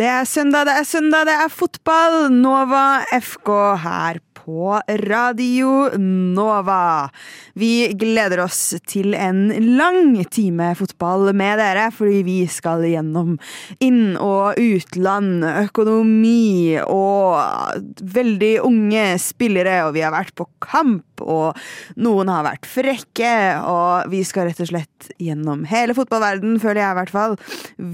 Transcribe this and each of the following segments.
Det er søndag, det er søndag, det er fotball! Nova FK her på Radio Nova. Vi gleder oss til en lang time fotball med dere, fordi vi skal gjennom inn- og utland, økonomi og veldig unge spillere, og vi har vært på kamp, og noen har vært frekke, og vi skal rett og slett gjennom hele fotballverden, føler jeg i hvert fall.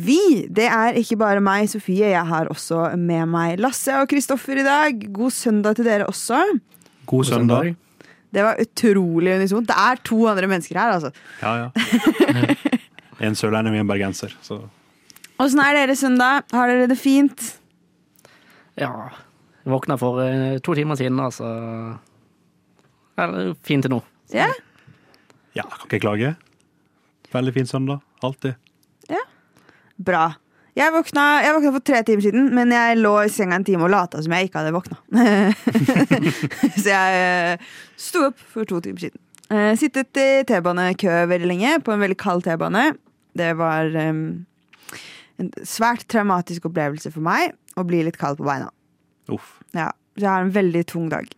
Vi, det er ikke bare meg, Sofie, jeg har også med meg Lasse og Kristoffer i dag. God søndag til dere også. God søndag. Det var utrolig unisont. Det er to andre mennesker her, altså. Ja, ja. En sørlending og en bergenser. Så Åssen er dere søndag? Har dere det fint? Ja. Jeg våkna for eh, to timer siden, altså. så ja, det er fint til nå. Ja? ja, kan ikke klage. Veldig fin søndag. Alltid. Ja. Bra. Jeg våkna, jeg våkna for tre timer siden, men jeg lå i senga en time og lata som jeg ikke hadde våkna. Så jeg eh, sto opp for to timer siden. Eh, Sittet i T-banekø veldig lenge, på en veldig kald T-bane. Det var um, en svært traumatisk opplevelse for meg å bli litt kald på beina. Uff. Ja, så jeg har en veldig tung dag.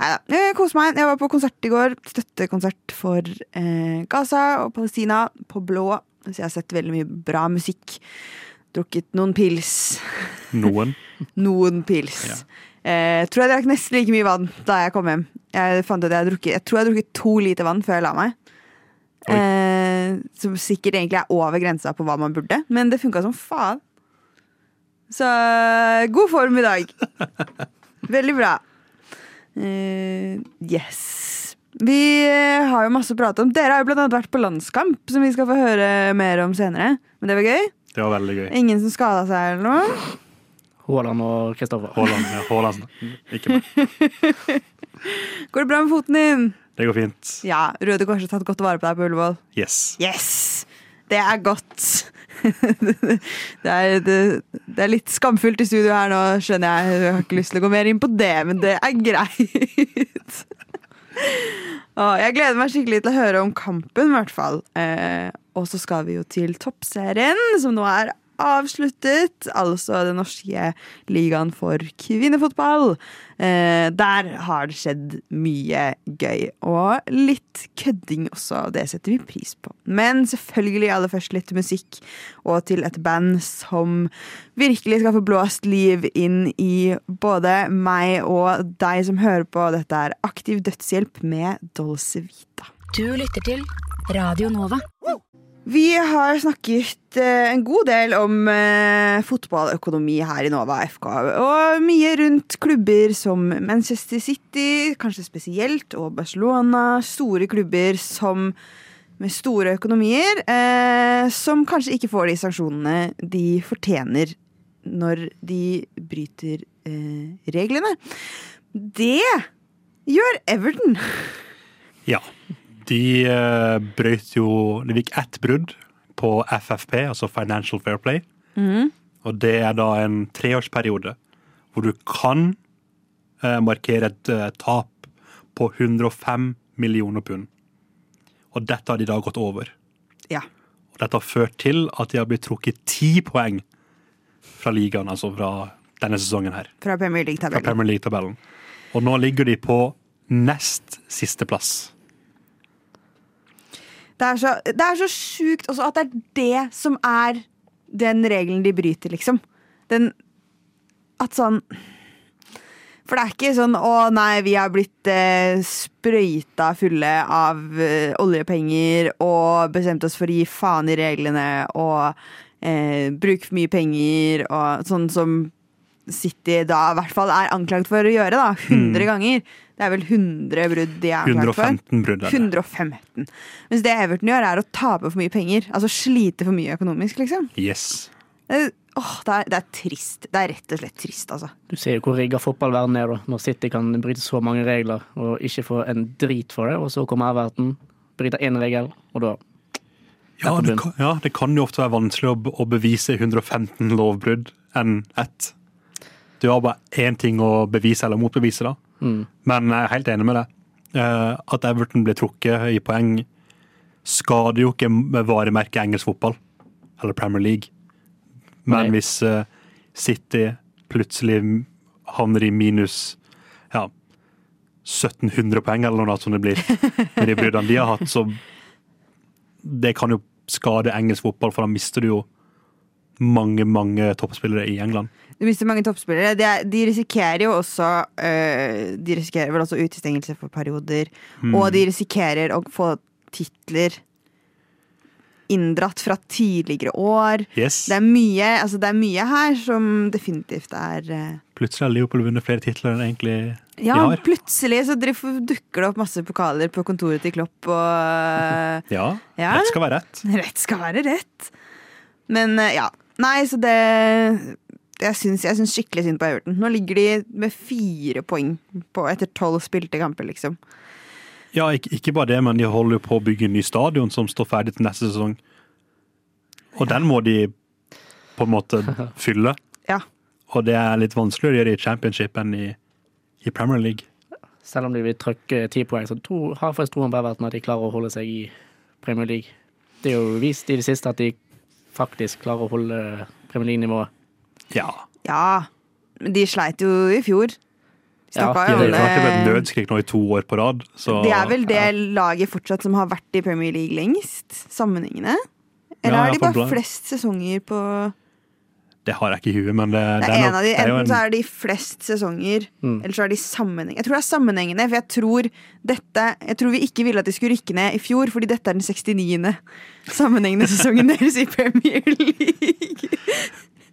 Neida, jeg koser meg. Jeg var på konsert i går. Støttekonsert for eh, Gaza og Palestina på Blå. Så jeg har sett veldig mye bra musikk. Drukket noen pils. Noen. Noen pils. Ja. Eh, tror jeg drakk nesten like mye vann da jeg kom hjem. Jeg, fant at jeg, drukket, jeg tror jeg drukket to liter vann før jeg la meg. Eh, som sikkert egentlig er over grensa på hva man burde, men det funka som faen. Så eh, god form i dag. Veldig bra. Uh, yes. Vi eh, har jo masse å prate om. Dere har jo blant annet vært på landskamp, som vi skal få høre mer om senere. Men det var gøy. Det var veldig gøy. Ingen som skada seg eller noe. Haaland og Kristoffer. Haaland. Ja, Haaland. Ikke meg. Går det bra med foten din? Det går fint. Ja, Røde Kors har tatt godt vare på deg på Ullevål. Yes. Yes! Det er godt. det, er, det, det er litt skamfullt i studio her nå, skjønner jeg. Jeg har ikke lyst til å gå mer inn på det, men det er greit. Jeg gleder meg skikkelig til å høre om kampen, i hvert fall. Og så skal vi jo til toppserien, som nå er avsluttet. Altså den norske ligaen for kvinnefotball. Eh, der har det skjedd mye gøy. Og litt kødding også, og det setter vi pris på. Men selvfølgelig aller først litt musikk, og til et band som virkelig skal få blåst liv inn i både meg og deg som hører på. Dette er Aktiv dødshjelp med Dolce Vita. Du lytter til Radio Nova. Vi har snakket eh, en god del om eh, fotballøkonomi her i Nova FK. Og mye rundt klubber som Manchester City, kanskje spesielt, og Barcelona. Store klubber som, med store økonomier, eh, som kanskje ikke får de sanksjonene de fortjener når de bryter reglene. Det gjør Everton. Ja. De uh, brøt jo Det gikk ett brudd på FFP, altså Financial Fair Play. Og det er da en treårsperiode hvor du kan eh, markere et eh, tap på 105 millioner pund. Og dette har de da gått over. Ja. Og dette har ført til at de har blitt trukket ti poeng fra ligaen, altså fra denne sesongen her. Fra Premier League-tabellen. League-tabellen. Og nå ligger de på nest siste plass. Det er så, det er så sjukt også at det er det som er den regelen de bryter, liksom. Den At sånn For det er ikke sånn 'Å nei, vi har blitt eh, sprøyta fulle av eh, oljepenger' 'og bestemt oss for å gi faen i reglene' og eh, 'bruke for mye penger' og sånn som City da i hvert fall er anklagd for å gjøre, da. 100 ganger. Det er vel 100 brudd de er anklagd for. 115 brudd. er det. 115. Mens det Everton gjør, er å tape for mye penger. Altså slite for mye økonomisk, liksom. Yes. Det, åh, det, er, det er trist. Det er rett og slett trist, altså. Du ser jo hvor rigga fotballverden er, da. Når City kan bryte så mange regler og ikke få en drit for det, og så kommer Everton, bryter én regel, og da Ja det, kan, ja, det kan jo ofte være vanskelig å, å bevise 115 lovbrudd enn ett. Du har bare én ting å bevise eller motbevise, da. Mm. Men jeg er helt enig med deg. Eh, At Everton blir trukket i poeng, skader jo ikke varemerket engelsk fotball eller Premier League. Men Nei. hvis, eh, City plutselig havner i minus ja, 1700 poeng, eller noe som det blir, med de bruddene de har hatt. Så det kan jo skade engelsk fotball, for da mister du jo mange, mange toppspillere i England. Du mister mange toppspillere. De, de risikerer jo også øh, De risikerer vel også utestengelse for perioder. Og de risikerer å få titler inndratt fra tidligere år. Yes. Det er mye, altså det er mye her som definitivt er øh, Plutselig har Liverpool vunnet flere titler enn egentlig Ja, de har. plutselig så dukker det opp masse pokaler på kontoret til Klopp, og Ja, Ja. rett skal være rett. Rett skal være rett. Men eh, ja. Nei, så det Jeg syns, jeg syns skikkelig synd på Everton. Nå ligger de med fire poeng på, etter tolv spilte kamper, liksom. Ja, ikke, ikke bare det, men de holder jo på å bygge en ny stadion som står ferdig til neste sesong. Og den må de på en måte fylle. Ja. Og det er litt vanskeligere å gjøre i championship enn i, i Premier League. Selv om de vil trykke ti poeng, så to, har faktisk troen på Everton at de klarer å holde seg i Premier League. Det er jo vist i det siste at de faktisk klarer å holde Premier League-nivået. Ja. Ja. Men de sleit jo i fjor. Snakka De jo har det et nødskrik nå i to år på rad. Så, De er vel det ja. laget fortsatt som har vært i Premier League lengst, sammenhengende? Eller Ja, har de bare flest sesonger på Det har jeg ikke i huet, men det, Det det er en nok- av de, det er Enten en- så er de flest sesonger, Mm. eller så er de sammenhengende. Jeg tror det er sammenhengende, for jeg tror dette Jeg tror vi ikke ville at de skulle rykke ned i fjor, fordi dette er den 69. sammenhengende sesongen deres i Premier League.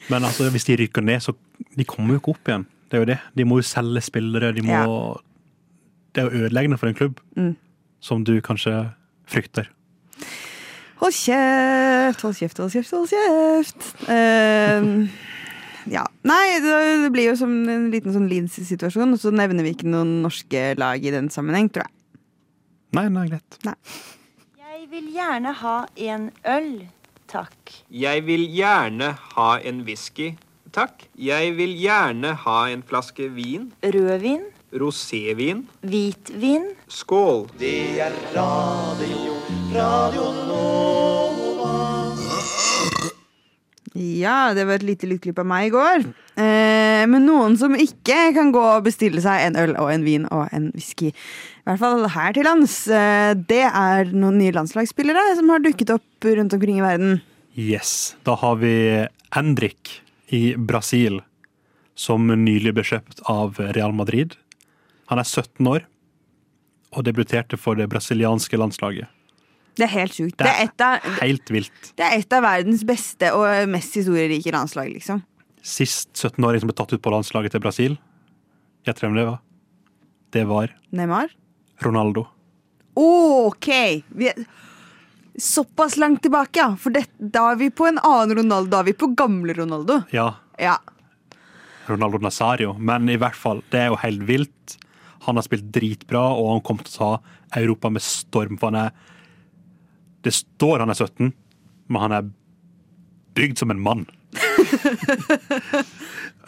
Men altså, hvis de rykker ned, så de kommer jo ikke opp igjen. Det er jo det. De må jo selge spillere. De må Ja. Det er jo ødeleggende for en klubb, Mm. som du kanskje frykter. Hold kjeft, hold kjeft, hold kjeft, hold kjeft. Uh, ja. Nei, det det blir jo som en liten sånn Leeds-situasjon, og så nevner vi ikke noen norske lag i den sammenheng, tror jeg. Nei, nei, greit. Jeg vil gjerne ha en øl, takk. Jeg vil gjerne ha en whisky, takk. Jeg vil gjerne ha en flaske vin. Rødvin, Rosévin. hvitvin, Skål. Ja, det var et lite lydklipp av meg i går. Eh, men noen som ikke kan gå og bestille seg en øl og en vin og en whisky, i hvert fall her til lands, eh, det er noen nye landslagsspillere som har dukket opp rundt omkring i verden. Yes. Da har vi Endrik i Brasil, som nylig ble kjøpt av Real Madrid. Han er 17 år og debuterte for det brasilianske landslaget. Det er helt sjukt. Det Det er- et av, Helt vilt. det er et av verdens beste og mest historierike landslag, liksom. Sist 17-åring som ble tatt ut på landslaget til Brasil, gjett hvem det var? Det var Neymar? Ronaldo. OK! Vi er såpass langt tilbake, ja. For det, da er vi på en annen Ronaldo. Da er vi på gamle Ronaldo. Ja, Ja. Ronaldo Nazario. Men i hvert fall, det er jo helt vilt. Han har spilt dritbra, og han kommer til å ta Europa med storm. For han er Det står han er 17, men han er bygd som en mann.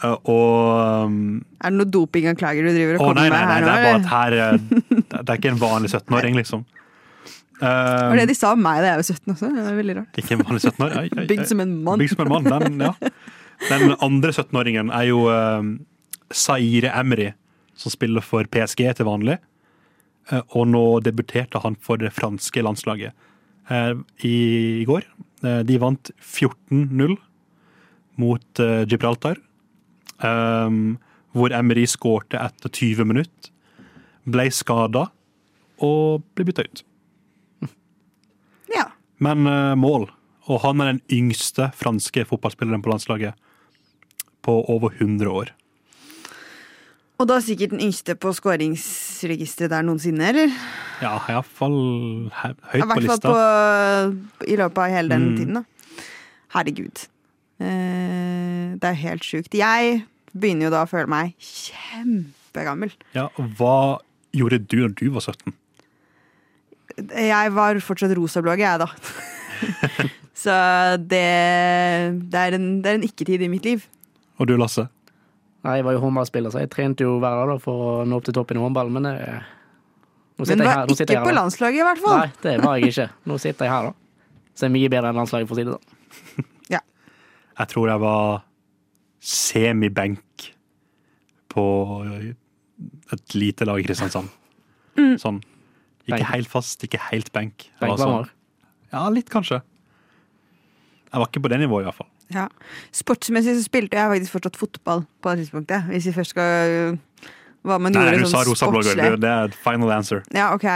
Eh, og um, Er det noe dopinganklager du driver og kommer nei, nei, med nei, her det nå? er bare at her eh, Det er ikke en vanlig 17-åring, liksom. Det var det Um, de sa om meg da jeg var 17 også. Det er veldig rart. ikke en vanlig 17-åring. Ai, ai, ai. Bygd som en mann. Bygd som en mann, den, ja. Den andre 17-åringen er jo um, Zaire Emery, som spiller for PSG til vanlig. Eh, og nå debuterte han for det franske landslaget eh, i, i går. Eh, de vant 14-0 mot eh, Gibraltar. Um, hvor Emery skårte etter 20 minutter. Ble skada og ble bytta ut. Ja. Men eh, mål. Og han er den yngste franske fotballspilleren på landslaget på over 100 år. Og da sikkert den yngste på skåringsregisteret der noensinne, eller? Ja, iallfall høyt I på hvert fall lista. på, i løpet av hele den Mm. tiden, da. Herregud. Eh, det er helt sjukt. Jeg begynner jo da å føle meg kjempegammel. Ja, og hva gjorde du da du var 17? Jeg var fortsatt rosablogger, jeg, da. Så det, det er en, en ikke-tid i mitt liv. Og du, Lasse? Nei, Jeg var jo håndballspiller, så jeg trente jo hver dag for å nå opp til toppen i håndball, men det, nå Men du var her. Ikke her, på da. landslaget, i hvert fall. Nei, det var jeg ikke. Nå sitter jeg her, da. Så er mye bedre enn landslaget, for å si det sånn. Jeg tror jeg var semibenk på et lite lag i Kristiansand. Sånn. Ikke Benk. helt fast, ikke helt benk. Var Benkvarmer. sånn- Ja, litt kanskje. Jeg var ikke på det nivået, i hvert fall. Ja. Sportsmessig så spilte jeg faktisk fortsatt fotball på det tidspunktet. Hvis vi først skal Hva man Nei, gjorde du sånn sa rosablogger. sportslig. Det, det er final answer. Ja, ok.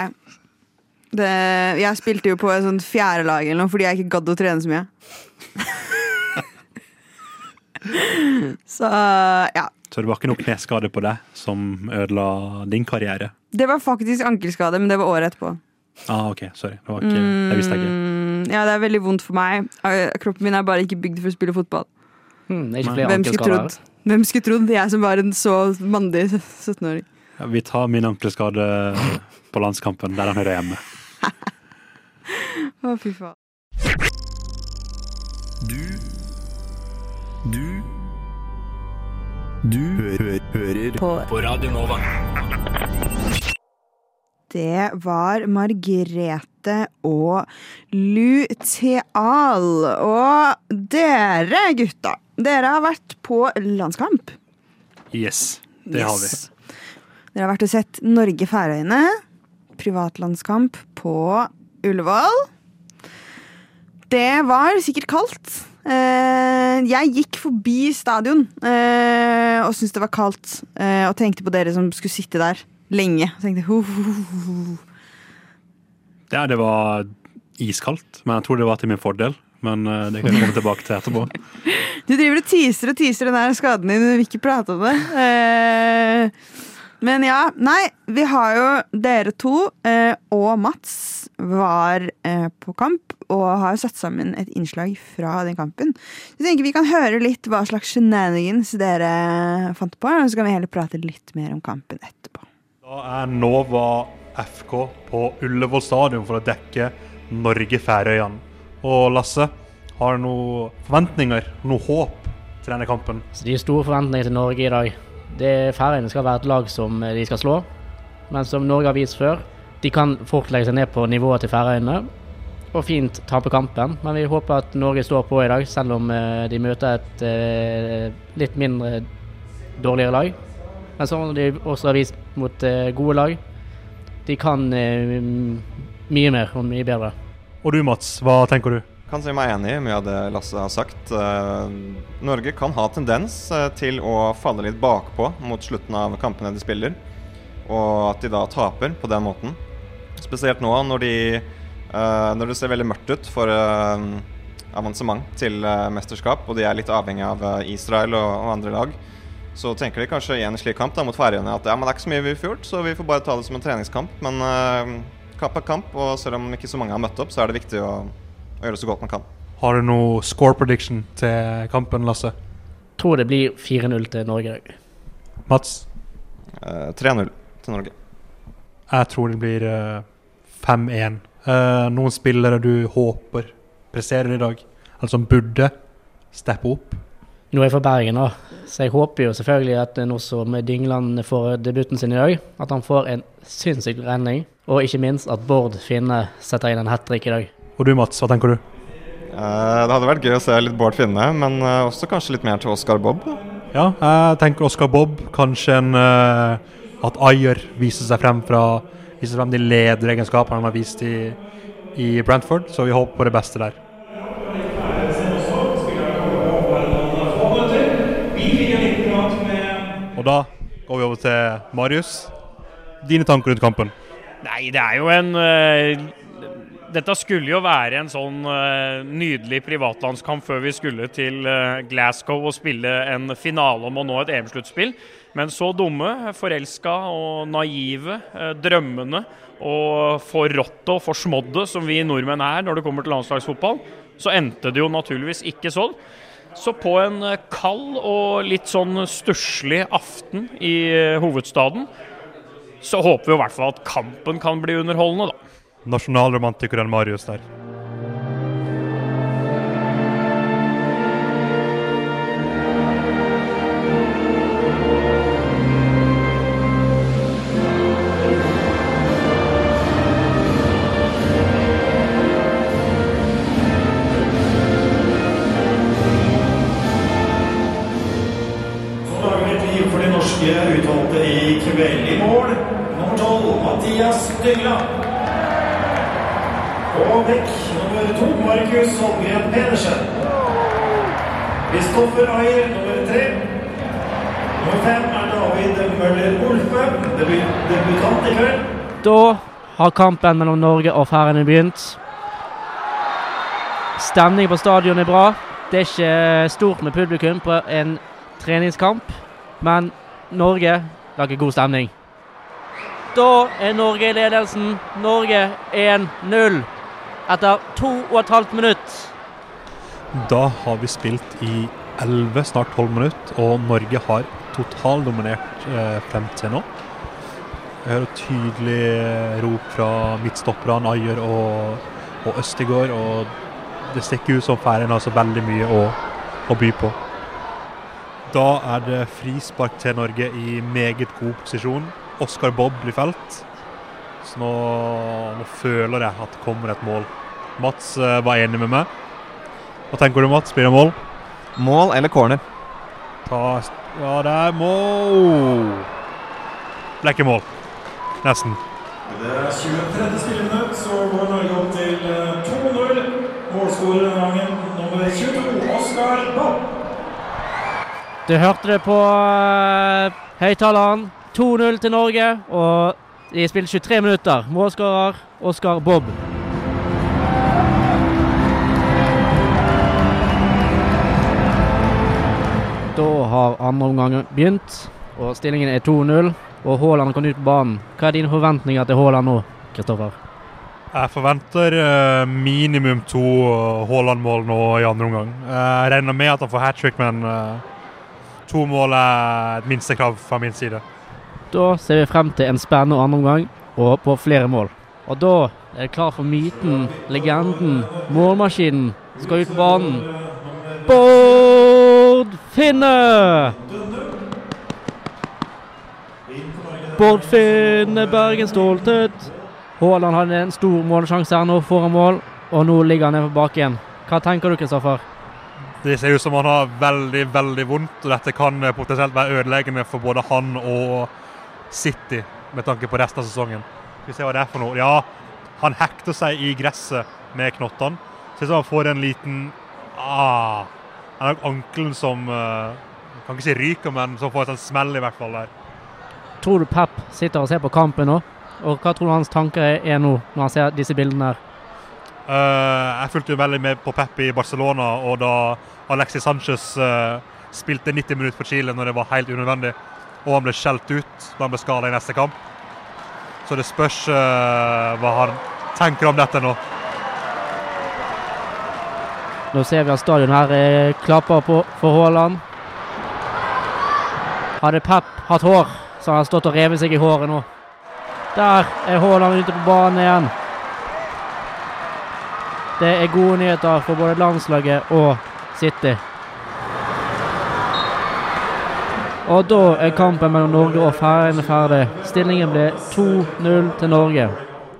Det, jeg spilte jo på et sånt fjerdelag eller noe fordi jeg ikke gadd å trene så mye. så ja. Så det var ikke noe kneskade på deg som ødela din karriere? Det var faktisk ankelskade, men det var året etterpå. Ah, ok, sorry. Det, var ikke, det visste jeg ikke. Mm, ja, det er veldig vondt for meg. Eh, Kroppen min er bare ikke bygd for å spille fotball. Hmm, det er ikke flere Hvem skulle trodd? Hvem skulle trodd? Jeg som var en så mandig 17-åring. Ja, vi tar min ankelskade på landskampen, der han hører hjemme. Å, fy faen. Du Du Du hø hø hører på. på Radio Nova. Det var Margrete og Luteal. Og dere gutta, dere har vært på landskamp. Yes, det har vi. Dere har vært og sett Norge-Færøyene. Privatlandskamp på Ullevål. Det var sikkert kaldt. Eh, jeg gikk forbi stadion eh, og syntes det var kaldt. eh, og tenkte på dere som skulle sitte der lenge. Og tenkte, ho, ho, ho. Ja, det var iskaldt, men jeg tror det var til min fordel. Men det kan vi komme tilbake til etterpå. Du driver og teaser og teaser den der skaden din, du vil ikke prate om det. Eh, men ja, nei, vi har jo dere to eh, og Mats var eh, på kamp og har satt sammen et innslag fra den kampen. Jeg tenker vi kan høre litt hva slags shenanigans dere fant på, og så kan vi heller prate litt mer om kampen etterpå. Da er Nova FK på Ullevål stadion for å dekke Norge-Færøyene. Og Lasse, har du noen forventninger, noe håp til denne kampen? Så de store forventningene til Norge i dag. Det Færøyene skal være et lag som eh, de skal slå. Men som Norge har vist før, de kan fort legge seg ned på nivået til Færøyene. Og fint tape kampen. Men vi håper at Norge står på i dag, selv om eh, de møter et eh, litt mindre dårligere lag. Men som de også har vist mot gode lag. De kan mye mer og mye bedre. Og du Mats, hva tenker du? Kan si meg enig i mye av det Lasse har sagt. Eh, Norge kan ha tendens eh, til å falle litt bakpå mot slutten av kampene de spiller, og at de da taper på den måten. Spesielt nå når, de, eh, når det ser veldig mørkt ut for avansement til mesterskap, og de er litt avhengig av Israel og, andre lag. Så tenker de kanskje i en slik kamp da, mot Færøyene at ja, men det er ikke så mye vi har gjort, så vi får bare ta det som en treningskamp. Men kamp er kamp, og selv om ikke så mange har møtt opp, så er det viktig å, å gjøre det så godt man kan. Har du noe score prediction til kampen, Lasse? Tror det blir 4-0 til Norge. Mats? Uh, 3-0 til Norge. Jeg tror det blir uh, 5-1. Uh, noen spillere du håper presserer i dag, eller som burde steppe opp? Nå er jeg fra Bergen, da, så jeg håper jo selvfølgelig at nå som Dingland får debuten sin i dag, at han får en sinnssyk redning. Og ikke minst at Bård Finne setter inn en hat trick i dag. Og du Mats, hva tenker du? Eh, det hadde vært gøy å se litt Bård Finne, men eh, også kanskje litt mer til Oscar Bob. Ja, jeg tenker Oscar Bob. Kanskje en eh, At Ayer viser seg frem fra Viser frem de lederegenskapene han har vist i, i Brentford, så vi håper på det beste der. Og da går vi over til Marius. Dine tanker rundt kampen? Nei, det er jo en Dette skulle jo være en sånn uh, nydelig privatlandskamp før vi skulle til uh, Glasgow og spille en finale om å nå et EM-sluttspill. Men så dumme, forelska og naive, uh, drømmende og forrådte og forsmådde som vi nordmenn er når det kommer til landslagsfotball, så endte det jo naturligvis ikke sånn. Så på en eh, kald og litt sånn stusslig aften i eh, hovedstaden, så håper vi i hvert fall at kampen kan bli underholdende, da nasjonalromantikeren Marius der. for det norske uttalte i kveldmål nummer tolv, Mathias Dyngla. Og vekk nummer to, Markus Holmgren Pedersen. Kristoffer Ayer nummer tre. Nummer fem er David Møller Olfe, debutant i kveld. Da har kampen mellom Norge og Færøyene begynt. Stemningen på stadion er bra. Det er ikke stort med publikum på en treningskamp, men Norge lager god stemning. Da er Norge i ledelsen. Norge 1-0 etter to og et halvt minutt. Da har vi spilt i 11, snart 12 minutter, og Norge har totaldominert eh, frem til nå. Jeg hører tydelig eh, rop fra midtstopperne Ayer og, og Østigård, og det stikker ikke ut som Færøyene har så veldig mye å, å by på. Da er det frispark til Norge i meget god posisjon. Oskar Bob blir felt. Så nå, nå føler jeg at det kommer et mål. Mats eh, var enig med meg. Hva tenker du, Mats? Blir det mål? Mål eller corner? Ta, ja, det er mål. Er ikke mål. Nesten. Det er 23. spilleminutt, så går Norge opp til eh, 2-0. Målskårer denne gangen nummer 22, Oskar Bapp. Du hørte det på uh, høyttaleren. 2-0 til Norge, og de spiller 23 minutter. Målskårer Oskar Bob. Da har andre omgang begynt, og stillingen er 2-0. Og Haaland kom ut på banen. Hva er dine forventninger til Haaland nå, Kristoffer? Jeg forventer eh, minimum to eh, Haaland-mål nå i andre omgang. Jeg regner med at han får hat trick, men eh, to mål er et minstekrav fra min side. Da ser vi frem til en spennende andre omgang og på flere mål. Og da er det klar for myten, legenden, målmaskinen skal ut på banen. Bård Finne! Bård Finne Bergen stolthet. Haaland hadde en stor målsjanse her nå foran mål, og nå ligger han nede på baken. Hva tenker du, Kristoffer? Det ser ut som han har veldig, veldig vondt, og dette kan potensielt være ødeleggende for både han og City med tanke på resten av sesongen. Skal vi se hva det er for noe. Ja, han hekter seg i gresset med knottene. Ser ut som han får en liten ah, Det er ankelen som uh, Kan ikke si ryker, men som får en smell i hvert fall der. Tror du Pep sitter og ser på kampen nå? Og hva tror du hans tanker er nå, når han ser disse bildene her? Uh, jeg fulgte jo veldig med på Pep i Barcelona, og da Alexis Sanchez uh, spilte 90 minutter for Chile når det var helt unødvendig, og han ble skjelt ut da han ble skada i neste kamp. Så det spørs uh, hva han tenker om dette nå. Nå ser vi at stadion her eh, klapper på for Haaland. Hadde Pep hatt hår, så hadde han stått og revet seg i håret nå. Der er Haaland ute på banen igjen. Det er gode nyheter for både landslaget og City. Og da er kampen mellom Norge og Færøyene ferdig. Stillingen ble 2-0 til Norge.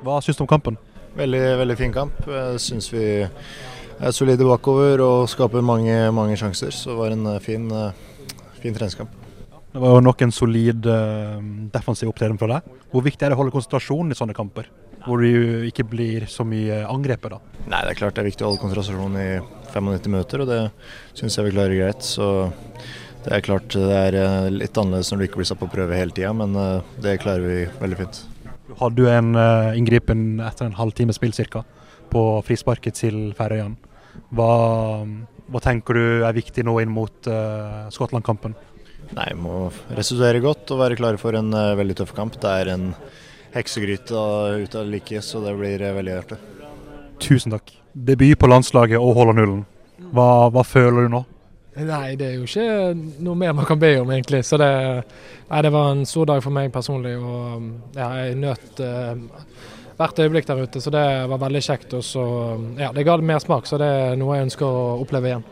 Hva syns du om kampen? Veldig, veldig fin kamp. Jeg syns vi er solide bakover og skaper mange, mange sjanser. Så det var en eh, fin, eh, fin treningskamp. Det var jo nok en solid uh, defensiv opptreden fra deg. Hvor viktig er det å holde konsentrasjonen i sånne kamper? Hvor du ikke blir så mye angrepet, da? Nei, det er klart det er viktig å holde konsentrasjonen i 95 minutter, og det syns jeg vi klarer greit. Så det er klart det er litt annerledes når du ikke blir satt på prøve hele tida, men det klarer vi veldig fint. Hadde du en uh, inngripen etter en halvtime spill ca. på frisparket til Færøyene. Hva, hva, tenker du er viktig nå inn mot uh, Skottland-kampen? Nei, må restituere godt og være klare for en uh, veldig tøff kamp. Det er en heksegryte ut av like, så det blir veldig hjertelig. Tusen takk. Debut på landslaget og holder nullen. Hva, hva, føler du nå? Nei, det er jo ikke noe mer man kan be om, egentlig. Så det, nei, det var en stor dag for meg personlig. Og ja, jeg nøt eh, hvert øyeblikk der ute, så det var veldig kjekt. Og så, ja, det ga mer smak, så det er noe jeg ønsker å oppleve igjen.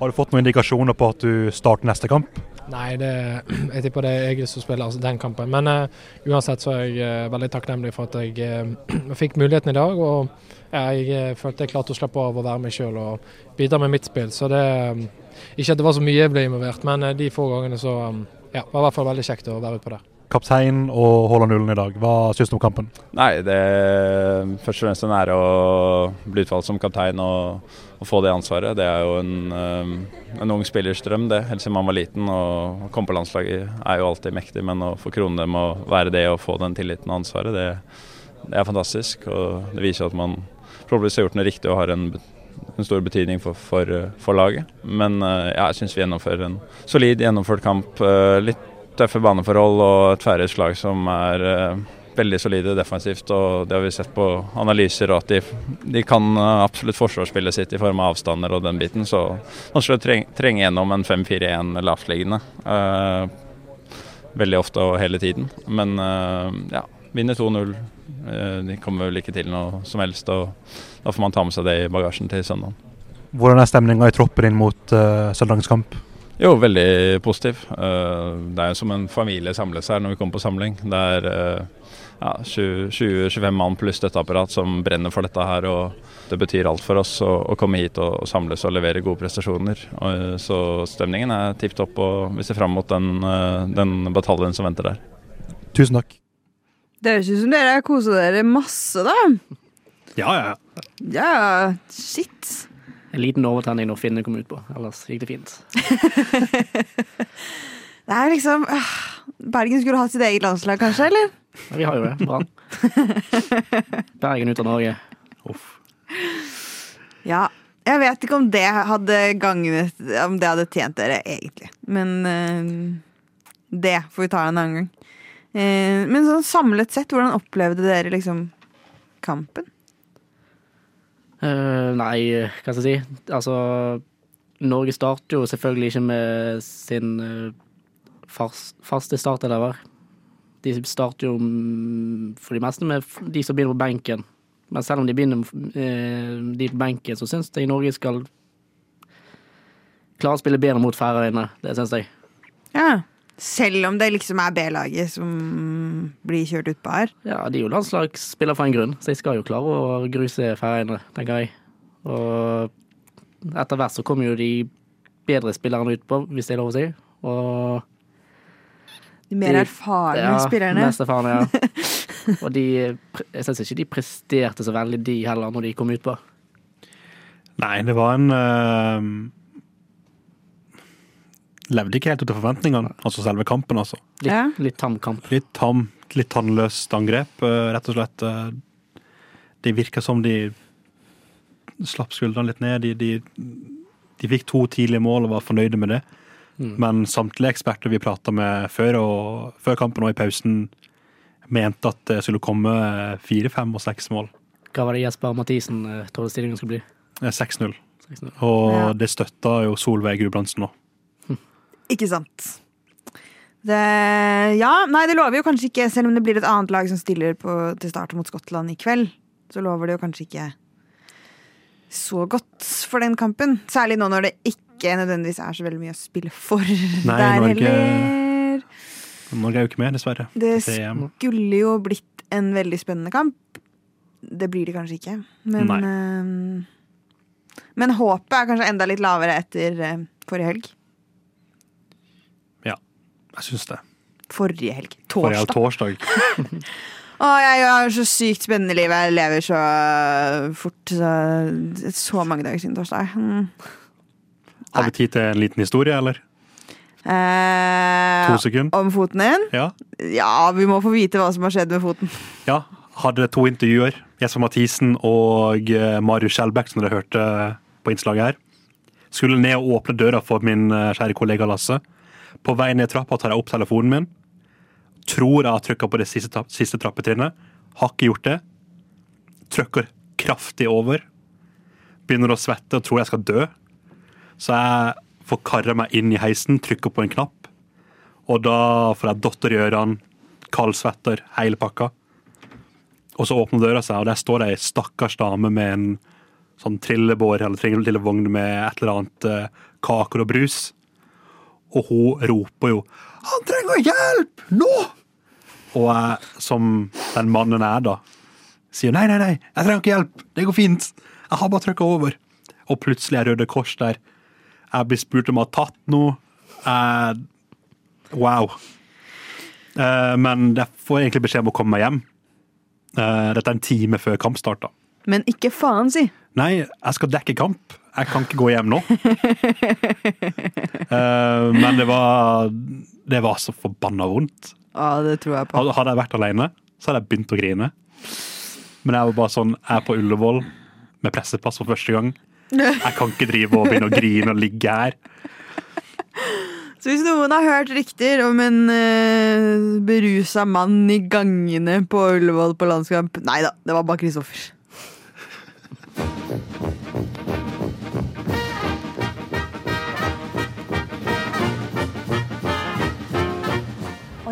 Har du fått noen indikasjoner på at du starter neste kamp? Nei, det, jeg tipper det er Egil som spiller altså, den kampen. Men uh, uansett så er jeg uh, veldig takknemlig for at jeg uh, fikk muligheten i dag. Og jeg følte jeg klarte å slappe av og være meg sjøl og bidra med mitt spill. Så det Ikke at det var så mye jeg ble involvert, men de få gangene så um, ja, var i hvert fall veldig kjekt å være ute på det. kaptein og holder nullen i dag. Hva syns du om kampen? Nei, det er først og fremst en ære å bli utvalgt som kaptein og, og få det ansvaret. Det er jo en, eh, en ung spillers drøm, det. Helt siden man var liten. Og å komme på landslaget er jo alltid mektig, men å få krone dem og være det og få den tilliten og ansvaret, det, det er fantastisk. Og det viser at man forhåpentligvis har gjort noe riktig og har en, en stor betydning for, for, for laget. Men eh, ja, jeg syns vi gjennomfører en solid gjennomført kamp. eh, Litt tøffe baneforhold og et færøysk lag som er eh, veldig solide defensivt. og Det har vi sett på analyser, og at de, de kan absolutt forsvarsspillet sitt i form av avstander og den biten. Så man skal trenge, trenge gjennom en 5-4-1 lavtliggende. veldig ofte og hele tiden. Men ja, vinner 2-0. Eh, de kommer vel ikke til noe som helst. og Da får man ta med seg det i bagasjen til søndag. Hvordan er stemninga i troppen inn mot uh, søndagens kamp? Jo, veldig positiv. Uh, Det er som en familie samles her når vi kommer på samling. Det er uh, ja, 20-25 mann pluss støtteapparat som brenner for dette her. og Det betyr alt for oss å, å komme hit og, og samles og levere gode prestasjoner. Og, eh, så stemningen er tipp topp, og vi ser fram mot den, den bataljen som venter der. Tusen takk. Det høres ut som dere koser dere masse, da. Ja, ja. Ja, shit. En liten overtenning når Finne kom utpå, ellers gikk det fint. Det er liksom øh, Bergen skulle hatt sitt eget landslag, kanskje, eller? Ja, vi har jo det. Bra. Bergen ut av Norge. Ja. Jeg vet ikke om det hadde gagnet Om det hadde tjent dere, egentlig. Men øh, det får vi ta en annen gang. Eh, men sånn samlet sett, hvordan opplevde dere liksom kampen? Eh, nei, hva skal jeg si? Altså, Norge starter jo selvfølgelig ikke med sin uh, fast, faste startelever. De starter jo mm, for de meste med de som begynner på benken. Men selv om de begynner eh, de på benken, så syns jeg Norge skal klare å spille bedre mot Færøyene. Det syns jeg. Ja. Selv om det liksom er B-laget som blir kjørt utpå her. Ja, de er jo landslagsspillere for en grunn, så de skal jo klare å gruse Færøyene, tenker jeg. Og etter hvert så kommer jo de bedre spillerne utpå, hvis det er lov å si. Og De mer erfarne ja, spillerne. Mest erfarne, ja. Og de Jeg syns ikke de presterte så veldig, de heller, når de kom utpå. Nei, det var en uh, Levde ikke helt ut til forventningene, altså selve kampen, altså. Litt, litt tam kamp. Litt tam, litt tannløst angrep, eh, rett og slett. eh. Det virka som de slapp skuldrene litt ned. De, de, de fikk to tidlige mål og var fornøyde med det. Mm. Men samtlige eksperter vi prata med før, og, før kampen og i pausen, mente at det skulle komme fire, fem og seks mål. Hva var det Jesper Mathisen eh, trodde stillingen skulle bli? Eh, 6-0. 6-0. Og Ja. det støtta jo Solveig Gulbrandsen òg. Ikke sant. Det, ja, nei, det lover jo kanskje ikke, selv om det blir et annet lag som stiller på, til start mot Skottland i kveld, så lover det jo kanskje ikke så godt for den kampen. Særlig nå når det ikke nødvendigvis er så veldig mye å spille for Nei, der Norge- heller. Norge er jo ikke med, dessverre. Det skulle jo blitt en veldig spennende kamp. Det blir det kanskje ikke, men eh, Men håpet er kanskje enda litt lavere etter eh, forrige helg. Jeg syns det. Forrige helg. Forrige Torsdag. torsdag. Å, jeg har så sykt spennende liv. Jeg lever så fort. Så, så mange dager siden torsdag. Mm. Har vi tid til en liten historie, eller? Eh, To sekunder. Om foten din? Ja. Ja, vi må få vite hva som har skjedd med foten. ja. Hadde to intervjuer. Jesper Mathisen og eh, Marius Skjelbæk, som dere hørte på innslaget her. Skulle ned og åpne døra for min eh, kjære kollega Lasse. På vei ned trappa tar jeg opp telefonen min. Tror jeg har trykka på det siste, siste trappetrinnet. Har ikke gjort det. Trykker kraftig over. Begynner å svette og tror jeg skal dø. Så jeg får karre meg inn i heisen, trykker på en knapp. Og da får jeg dotter i ørene, kaldsvetter, hele pakka. Og så åpner døra seg, og der står det ei stakkars dame med en sånn trillebår eller trillevogn med et eller annet eh, kaker og brus. Og hun roper jo 'Han trenger hjelp! Nå!' Og jeg, som den mannen er, da, sier 'Nei, nei, nei, jeg trenger ikke hjelp. Det går fint. Jeg har bare trykka over.' Og plutselig er Røde Kors der. Jeg blir spurt om jeg har tatt noe. Jeg, wow. Eh, men jeg får egentlig beskjed om å komme meg hjem. Eh, dette er en time før kampstart. da. Men ikke faen, si. Nei, jeg skal dekke kamp. Jeg kan ikke gå hjem nå. Eh, men det var Det var så forbanna vondt. Ja, det tror jeg på. Hadde hadde jeg vært alene, så hadde jeg begynt å grine. Men jeg var bare sånn Jeg er på Ullevål med pressepass for første gang. Jeg kan ikke drive og begynne å grine og ligge her. Så hvis noen har hørt rykter om en uh, berusa mann i gangene på Ullevål på landskamp Nei da, det var bare Kristoffer.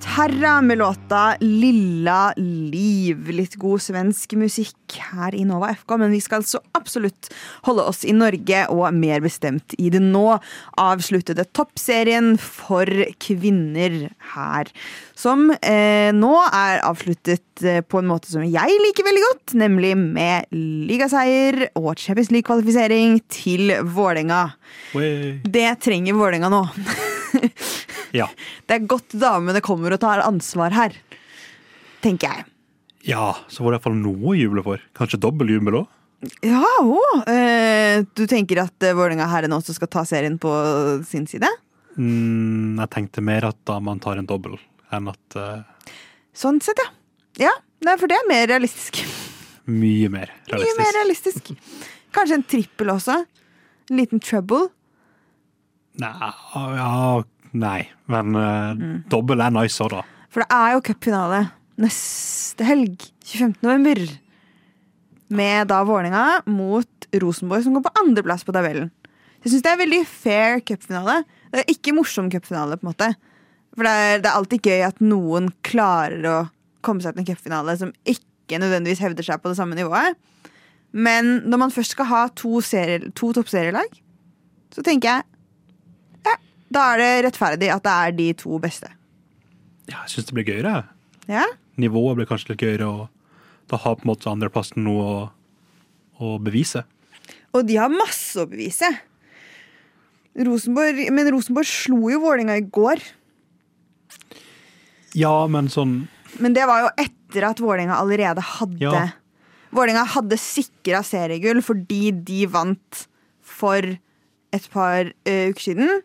Terra med låta 'Lilla liv'. Litt god svensk musikk her i Nova FK, men vi skal så absolutt holde oss i Norge, og mer bestemt i det nå avsluttede toppserien for kvinner her. Som eh, nå er avsluttet eh, på en måte som jeg liker veldig godt, nemlig med ligaseier og Champions League-kvalifisering til Vålerenga. Det trenger Vålerenga nå. Ja. Det er godt damene kommer og tar ansvar her, tenker jeg. ja, så var det iallfall noe å juble for. Kanskje dobbel jubel òg? Ja, eh, Du tenker at eh, Vålerenga herrene også skal ta serien på sin side? Mm, jeg tenkte mer at damene man tar en dobbel, enn at eh, Sånn sett, ja. Ja, nei, For det er mer realistisk. mye mer Mye mer realistisk. realistisk. Kanskje en trippel også. En liten trouble. Nei, ja, nei. men uh, Mm. dobbel er nice òg, da. For det er jo cupfinale neste helg, 25. november. Med da Vålerenga mot Rosenborg, som går på andreplass på tabellen. Jeg syns det er veldig fair cupfinale. Det er ikke morsom cupfinale, på en måte. For det er, det er alltid gøy at noen klarer å komme seg til en cupfinale som ikke nødvendigvis hevder seg på det samme nivået. Men når man først skal ha to, serie, to toppserielag, så tenker jeg da er det rettferdig at det er de to beste. Ja, jeg syns det blir gøyere. Ja? Nivået blir kanskje litt gøyere, og da har på en måte andreplassen noe å, å bevise. Og de har masse å bevise. Rosenborg, men Rosenborg slo jo Vålinga i går. Ja, men sånn Men det var jo etter at Vålinga allerede hadde Ja. Vålinga hadde sikra seriegull fordi de vant for et par uh, uker siden,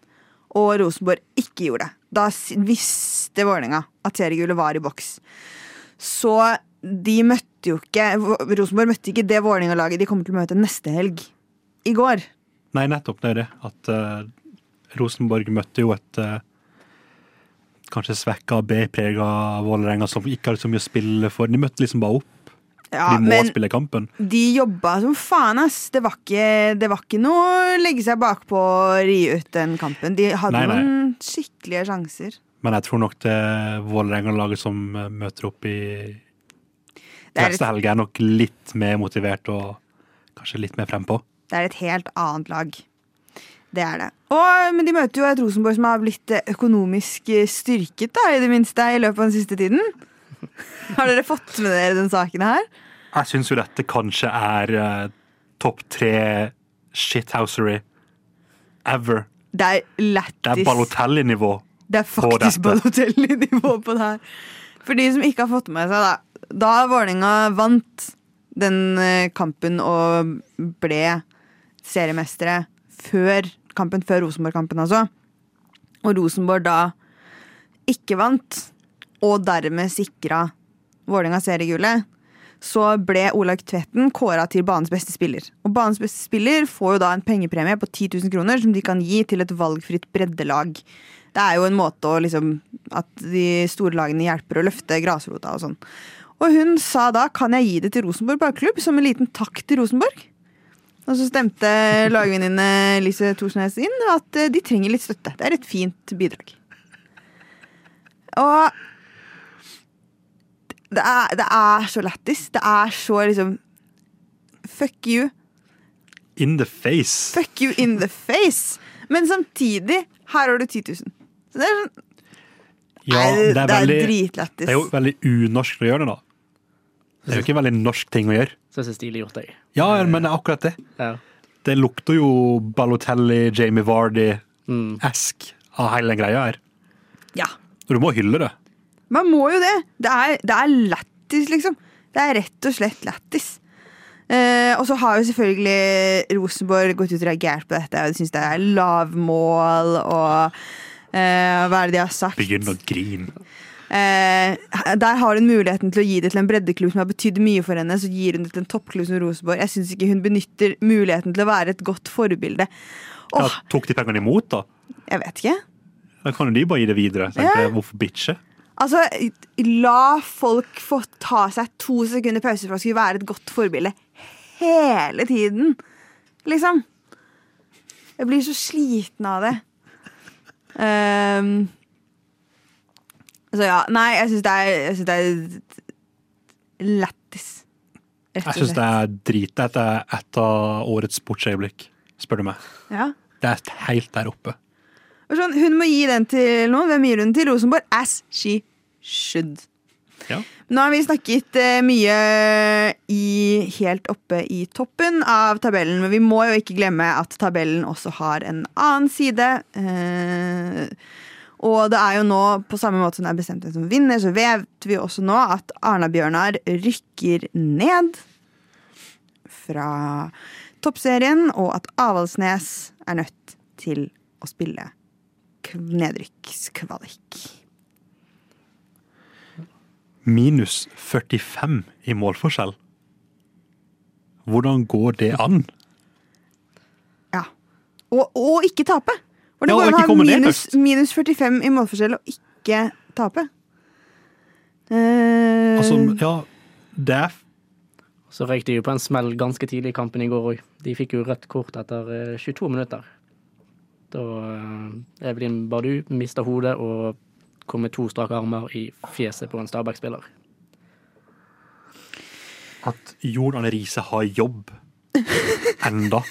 og Rosenborg ikke gjorde det. Da visste Vålerenga at seriegullet var i boks. Så de møtte jo ikke Rosenborg møtte ikke det Vålerenga-laget de kommer til å møte neste helg. I går. Nei, nettopp det er det. At uh, Rosenborg møtte jo et uh, kanskje svekka B-prega Vålerenga som ikke hadde så mye å spille for. De møtte liksom bare opp. Ja, de må spille kampen. De jobba som faen, ass. Det var ikke, det var ikke noe å legge seg bakpå og ri ut den kampen. De hadde Nei, nei. noen skikkelige sjanser. Men jeg tror nok det Vålerenga-laget som møter opp i neste helg, er nok litt mer motivert og kanskje litt mer frempå. Det er et helt annet lag. Det er det. Og, men de møter jo et Rosenborg som har blitt økonomisk styrket, da, i det minste, i løpet av den siste tiden. Har dere fått med dere den saken her? Jeg syns jo dette kanskje er uh, topp tre shithousery ever. Det er Det er Balotelli-nivå. Det er faktisk. Balotelli-nivå på det her. For de som ikke har fått med seg, da. Da Vålerenga vant den eh, kampen og ble seriemestere før kampen, før Rosenborg-kampen, altså. Og Rosenborg da ikke vant, og dermed sikra Vålerenga seriegullet, så ble Olaug Tvetten kåra til banens beste spiller. Og banens beste spiller får jo da en pengepremie på 10 000 kroner som de kan gi til et valgfritt breddelag. Det er jo en måte å liksom At de store lagene hjelper å løfte grasrota og sånn. Og hun sa da kan jeg gi det til Rosenborg ballklubb som en liten takk til Rosenborg. Og så stemte lagvenninne Lise Thorsnes inn at de trenger litt støtte. Det er et fint bidrag. Og det er, det er så lættis. Det er så liksom Fuck you. In the face. Fuck you in the face. Men samtidig, her har du 10 000. Så det er sånn Ja, det er er dritlættis. Det er jo veldig unorsk å gjøre det, da. Det er jo ikke en veldig norsk ting å gjøre. Så er det stilig gjort, jeg. Ja, men det er akkurat det. Ja. Det lukter jo Balotelli, Jamie Mm. Vardy-esk av hele den greia her. Ja. Og du må hylle det. Man må jo det. Det er, det er lættis, liksom. Det er rett og slett lættis. Eh, og så har jo selvfølgelig Rosenborg gått ut og reagert på dette. Og de syns det er lavmål og eh, Hva er det de har sagt? Begynn å grine. Eh, der har hun muligheten til å gi det til en breddeklubb som har betydd mye for henne. Så gir hun det til en toppklubb som Rosenborg. Jeg syns ikke hun benytter muligheten til å være et godt forbilde. Ja, tok de pengene imot, da? jeg vet ikke. Da kan jo de bare gi det videre. Ja. Hvorfor bitche? Altså, la folk få ta seg to sekunder pause for å skulle være et godt forbilde hele tiden. Liksom. Jeg blir så sliten av det. Um, så ja, nei, jeg syns det er, det er lættis. Jeg syns det er drit. Dette er et av årets sportsøyeblikk, spør du meg. Ja. Det er helt der oppe. Sånn, hun må gi den til noen. Hvem gir hun til? Rosenborg? As she should. Ja. Nå har vi snakket eh, mye i, helt oppe i toppen av tabellen, men vi må jo ikke glemme at tabellen også har en annen side. Eh, og det er jo nå, på samme måte som det er bestemt hvem som vinner, så vet vi også nå at Arna-Bjørnar rykker ned fra toppserien, og at Avaldsnes er nødt til å spille nedrykkskvalik. Minus 45 i målforskjell. Hvordan går det an? Og, og ikke tape! For det Ja, går an å ha minus, minus 45 i målforskjell og ikke tape. Uh, Altså, ja, det er Så røyk de jo på en smell ganske tidlig i kampen i går òg. De fikk jo rødt kort etter eh, 22 minutter. Da eh, Evelyn Bardu mista hodet og kom med to strake armer i fjeset på en Stabæk-spiller. at Jon Arne Riise har jobb enda,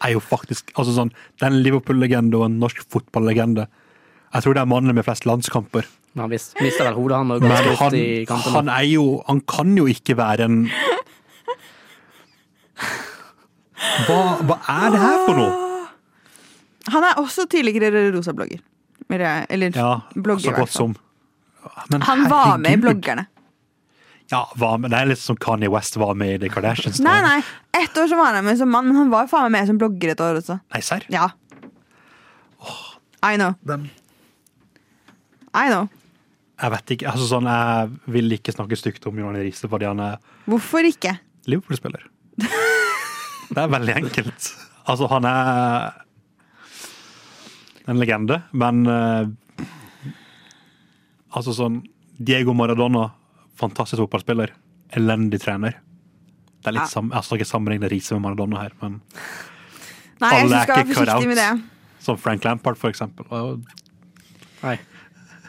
er jo faktisk altså sånn, er Liverpool-legende og en norsk fotballegende. Jeg tror det er mannen med flest landskamper. Men han mister vel hodet, han, og Men han, han er jo Han kan jo ikke være en Hva, hva er det her for noe? Han er også tidligere rosa-blogger. Eller, eller Ja, blogger, så godt som. Men Han var med i bloggerne. Ja, var med, det er litt som Kanye West var med i The Kardashians. Nei, nei. Ett år så var han med som mann, men han var faen meg med som blogger et år også. Nei, serr? Ja. I know. I know. Jeg vet ikke. altså sånn, Jeg vil ikke snakke stygt om Johan Riise fordi han er Hvorfor ikke? Liverpool-spiller. Det er veldig enkelt. Altså, han er en legende, men eh, Altså sånn Diego Maradona, fantastisk fotballspiller. Elendig trener. Det er litt Ja. sam, altså, ikke sammenligne Riise med Maradona her, men Nei, alle er ikke cut forsiktig med det. out. Som Frank Lampard, for eksempel. Nei.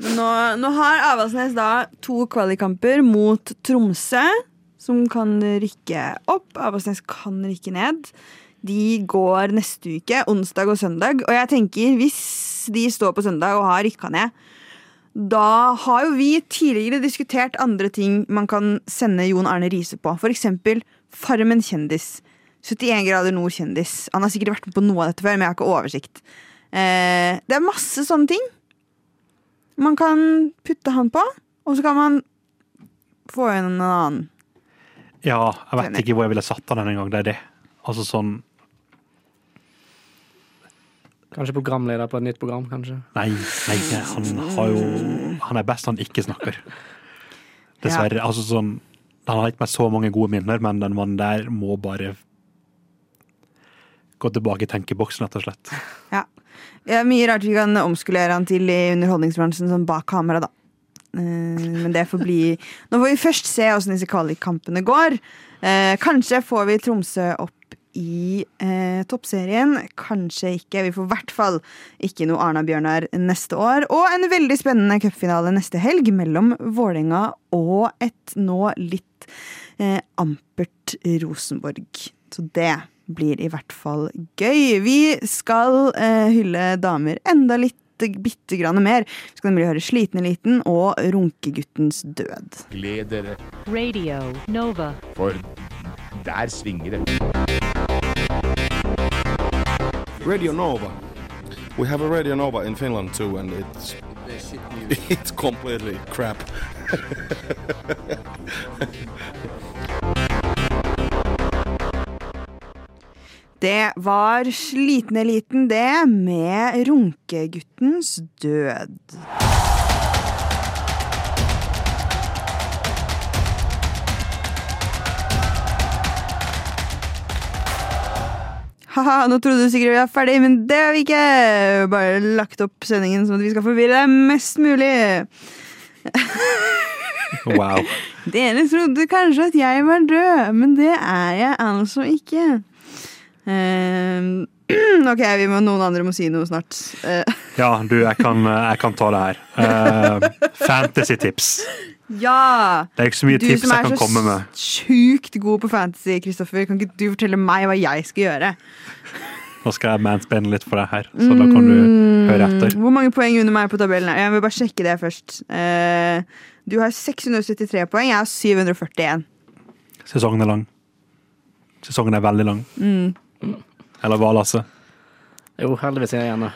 Nå, nå har Avaldsnes da to kvalikkamper mot Tromsø, som kan rykke opp. Avaldsnes kan rykke ned. De går neste uke, onsdag og søndag. Og jeg tenker, hvis de står på søndag og har rykka ned, da har jo vi tidligere diskutert andre ting man kan sende Jon Arne Riise på. For eksempel Farmen kjendis. 71 grader nord kjendis. Han har sikkert vært med på noe av dette før, men jeg har ikke oversikt. Eh, det er masse sånne ting man kan putte han på, og så kan man få inn en annen. ja, jeg vet ikke hvor jeg ville satt han denne gang. Det er det. Altså sånn Kanskje programleder på et nytt program, kanskje. Nei, nei, han har jo Han er best han ikke snakker. Dessverre. Altså sånn Han har gitt meg så mange gode minner, men den mannen der må bare gå tilbake i tenkeboksen, rett og slett. Ja. Det er mye rart vi kan omskulere han til i underholdningsbransjen, sånn bak kamera, da. Eh, Men det får bli Nå får vi først se åssen disse kvalikkampene går. Eh, Kanskje får vi Tromsø opp i eh, toppserien. Kanskje ikke. Vi får i hvert fall ikke noe Arna-Bjørnar neste år. Og en veldig spennende cupfinale neste helg mellom Vålerenga og et nå litt eh, ampert Rosenborg. Så det blir i hvert fall gøy. Vi skal eh, hylle damer enda litt bitte grann mer. Vi skal nemlig høre Sliten eliten og Runkeguttens død. Gled dere, Radio Nova. for der svinger det. Radio Nova. We have a Radio Nova in Finland too, and it's it's completely crap. Det var Sliten eliten, det, med Runkeguttens død. Haha, nå trodde du sikkert vi var ferdig, men det er vi ikke. Bare lagt opp sendingen sånn at vi skal forvirre deg mest mulig. Wow. Dere trodde kanskje at jeg var død, men det er jeg altså ikke. Ehm, ok, vi må, noen andre må si noe snart. Uh. Ja, du, jeg kan, jeg kan ta det her. Uh, Fantasy-tips. Ja! Det er ikke så mye Du tips som jeg er kan så komme med. sjukt god på fantasy, Kristoffer. Kan ikke du fortelle meg hva jeg skal gjøre? Nå skal jeg mansplaine litt for deg her, så da kan du høre etter. Mm, Hvor mange poeng under meg på tabellen? er? Jeg vil bare sjekke det først. Eh, du har 673 poeng, jeg har 741. Sesongen er lang. Sesongen er veldig lang. Mm. Eller hva, Lasse? Jo, heldigvis er jeg igjen.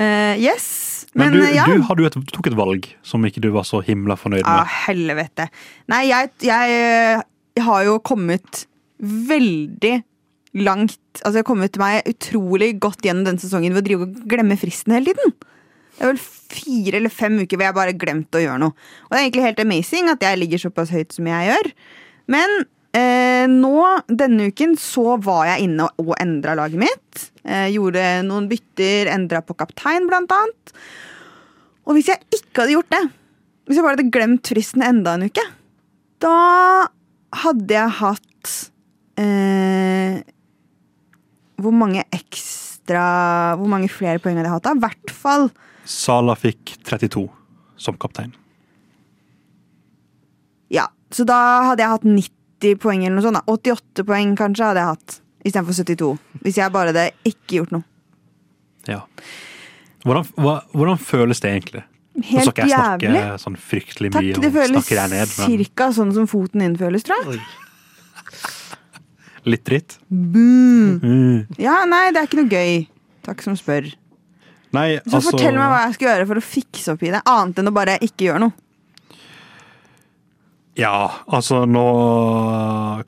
uh, yes. Men, Men, du, eh, ja. du, jo et, du tok et valg som ikke du var så himla fornøyd med. Ja, helvete. Nei, jeg, jeg, jeg har jo kommet veldig langt Altså, jeg har kommet meg utrolig godt gjennom denne sesongen ved å drive og glemme fristen hele tiden. Det er vel fire eller fem uker hvor jeg bare har glemt å gjøre noe. Og det er egentlig helt amazing at jeg ligger såpass høyt som jeg gjør. Men eh, nå, denne uken, så var jeg inne og endra laget mitt. Eh, gjorde noen bytter, endra på kaptein, blant annet. Og hvis jeg ikke hadde gjort det, hvis jeg bare hadde glemt fristen enda en uke, da hadde jeg hatt eh, Hvor mange ekstra Hvor mange flere poeng hadde jeg hatt da? I hvert fall Sala fikk 32 som kaptein. Ja, så da hadde jeg hatt 90 poeng eller noe sånt. da. 88 poeng kanskje hadde jeg hatt istedenfor 72. Hvis jeg bare hadde ikke gjort noe. Ja. Hvordan, hva, hvordan føles det egentlig? Nå Helt skal jeg snakke jævlig. sånn fryktelig Takk, mye det føles deg ned, men cirka sånn som foten din føles, tror jeg. litt dritt. Boom. Mm. Ja, nei, det er ikke noe gøy. Takk som spør. Nei, Så altså fortell meg hva jeg skal gjøre for å fikse opp i det, annet enn å bare ikke gjøre noe. Ja, altså nå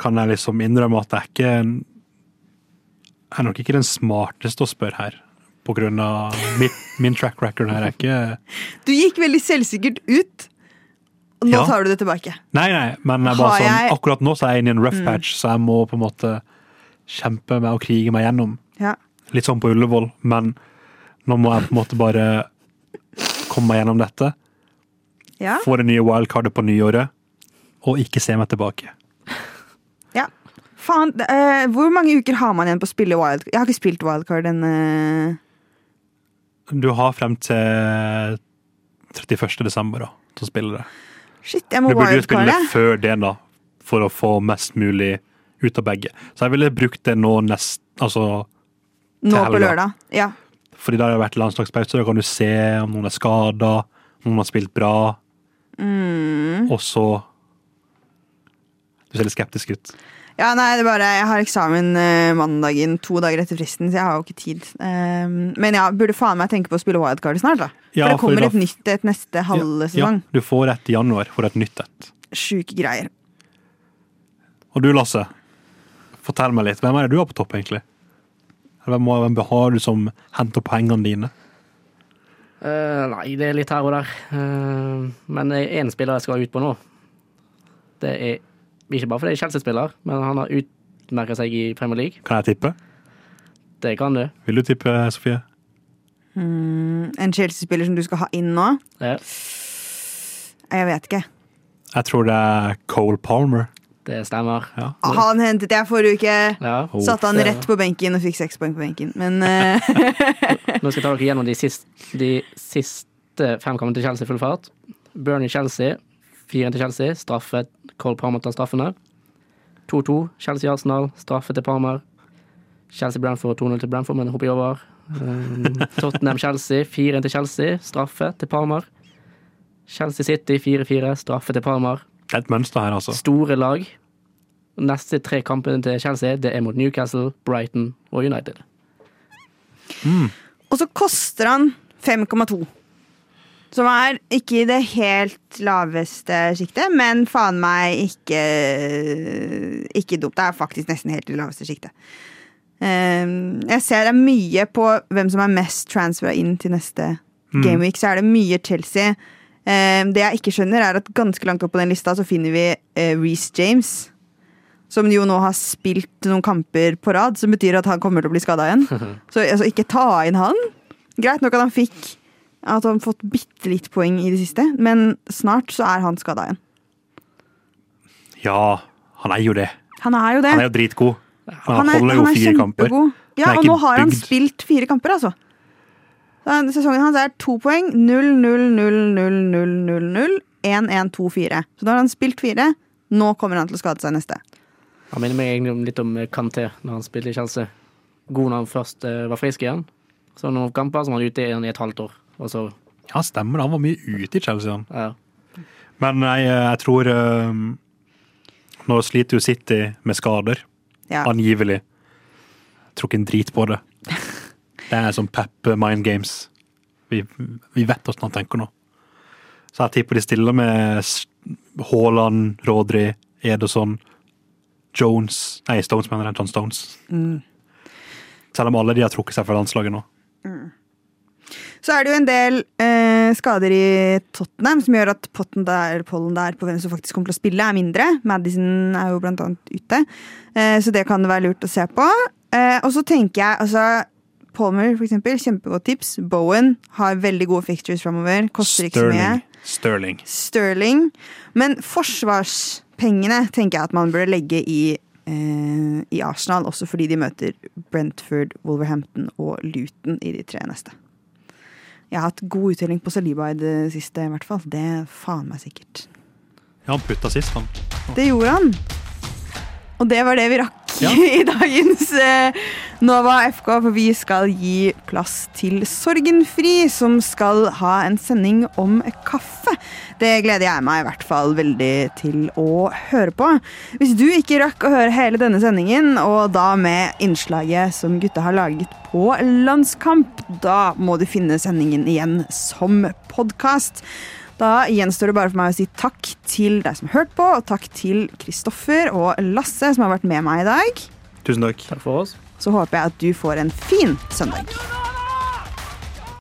kan jeg liksom innrømme at jeg ikke Jeg er nok ikke den smarteste å spørre her. På grunn av min, min track record her er ikke Du gikk veldig selvsikkert ut, og nå Ja. tar du det tilbake. Nei, nei, men jeg bare sånn, jeg- akkurat nå så er jeg inne i en rough Mm. patch, så jeg må på en måte kjempe med å krige meg gjennom. Ja. Litt sånn på Ullevål, men nå må jeg på en måte bare komme meg gjennom dette. Ja. Få det nye wildcardet på nyåret, og ikke se meg tilbake. ja. Faen, eh, hvor mange uker har man igjen på å spille wildcard? Jeg har ikke spilt wildcard denne Du har frem til 31. desember da, til å spille det. Shit, jeg må Du burde jo spille det før det, da, for å få mest mulig ut av begge. Så jeg ville brukt det nå nest Altså Nå på lørdag. Ja. Fordi da har det vært landslagspause, da kan du se om noen er skada, om noen har spilt bra, Mm. og så Du ser litt skeptisk ut. Ja, nei, det er bare Jeg har eksamen eh, mandagen to dager etter fristen, så jeg har jo ikke tid. Um, men ja, burde faen meg tenke på å spille wildcard snart, da. Ja, for det kommer fordi et nytt et neste halve Ja, sesong. du får et i januar for et nytt et. Sjuke greier. Og du, Lasse. Fortell meg litt. Hvem er det du har på topp, egentlig? Hvem, hvem har du som henter poengene dine? Uh, nei, det er litt her og der. Uh, men én spiller jeg skal ut på nå. Det er ikke bare fordi jeg er Chelsea-spiller, men han har utmerka seg i Premier League. Kan jeg tippe? Det kan du. Vil du tippe, Sofie? Mm, en Chelsea-spiller som du skal ha inn nå? Ja. Jeg vet ikke. Jeg tror det er Cole Palmer. Det stemmer. Han hentet jeg forrige uke. Ja. Satte han rett på benken og fikk seks poeng på benken. Men uh... Nå skal jeg ta dere gjennom de, siste, de siste fem kampene til Chelsea i full fart. Burnley-Chelsea. 4 til Chelsea. Straffe. Cole Palmer tar her. 2-2. Chelsea-Arsenal. Straffe til Palmer. Chelsea-Branford 2-0 til Branford, men hopper jeg over. Um, Tottenham-Chelsea. 4-1 til Chelsea. Straffe til Palmer. Chelsea City 4-4. Straffe til Palmer. Det er et mønster her, altså. Store lag. Neste tre kampene til Chelsea det er mot Newcastle, Brighton og United. Og så koster han 5,2. Som er ikke i det helt laveste sjiktet, men faen meg ikke Ikke dumt. Det er faktisk nesten helt i det laveste sjiktet. Ehm, jeg ser det er mye på hvem som er mest transfera inn til neste Mm. gameweek. Så er det mye Chelsea. Ehm, det jeg ikke skjønner, er at ganske langt opp på den lista så finner vi uh, Reece James. Som jo nå har spilt noen kamper på rad, som betyr at han kommer til å bli skada igjen. Så altså, ikke ta inn han. Greit nok at han fikk At han har fått bitte litt poeng i det siste, men snart så er han skada igjen. Ja, han er jo det. Han er jo det. Han er jo dritgod. Han, Han er, holder jo han fire kamper. Ja, og nå har han spilt fire kamper, altså. Sesongen hans er to poeng. 0, 0, 0, 0, 0, 0, 0, 1, 1, 2, 4. Så da har han spilt fire. Nå kommer han til å skade seg neste. Han minner meg egentlig litt om Kanté når han spilte i Chelsea. God når han først eh, var frisk igjen. Så noen kamper som han ute i et halvt år. Og så Ja, stemmer det. Han var mye ute i Chelsea. Han. Ja. Men jeg, jeg tror um, Nå sliter jo City med skader, Ja. angivelig. Jeg tror ikke en drit på det. Det er sånn pep mind games. Vi, vi vet hvordan han tenker nå. Så jeg tipper de stiller med Haaland, Rodri, Ederson, Jones Nei, Stones, mener jeg. John Stones. Mm. Selv om alle de har trukket seg fra landslaget nå. Så er det jo en del eh, skader i Tottenham som gjør at potten der, pollen der på hvem som faktisk kommer til å spille, er mindre. Madison er jo blant annet ute, eh, så det kan det være lurt å se på. Eh, og så tenker jeg altså Palmer, for eksempel, kjempegodt tips. Bowen har veldig gode fixtures framover. Koster ikke så mye. Sterling. Sterling. Men forsvarspengene tenker jeg at man burde legge i, eh, i Arsenal, også fordi de møter Brentford, Wolverhampton og Luton i de tre neste. Jeg har hatt god uttelling på Saliba i det siste, i hvert fall. Det er faen meg sikkert. Ja, han putta sist, han. Det gjorde han. Og det var det vi rakk Ja. i dagens eh, Nova FK, for vi skal gi plass til Sorgenfri, som skal ha en sending om kaffe. Det gleder jeg meg i hvert fall veldig til å høre på. Hvis du ikke rakk å høre hele denne sendingen, og da med innslaget som gutta har laget på landskamp, da må du finne sendingen igjen som podkast. Da gjenstår det bare for meg å si takk til deg som har hørt på, og takk til Kristoffer og Lasse som har vært med meg i dag. Tusen takk. Takk for oss. Så håper jeg at du får en fin søndag.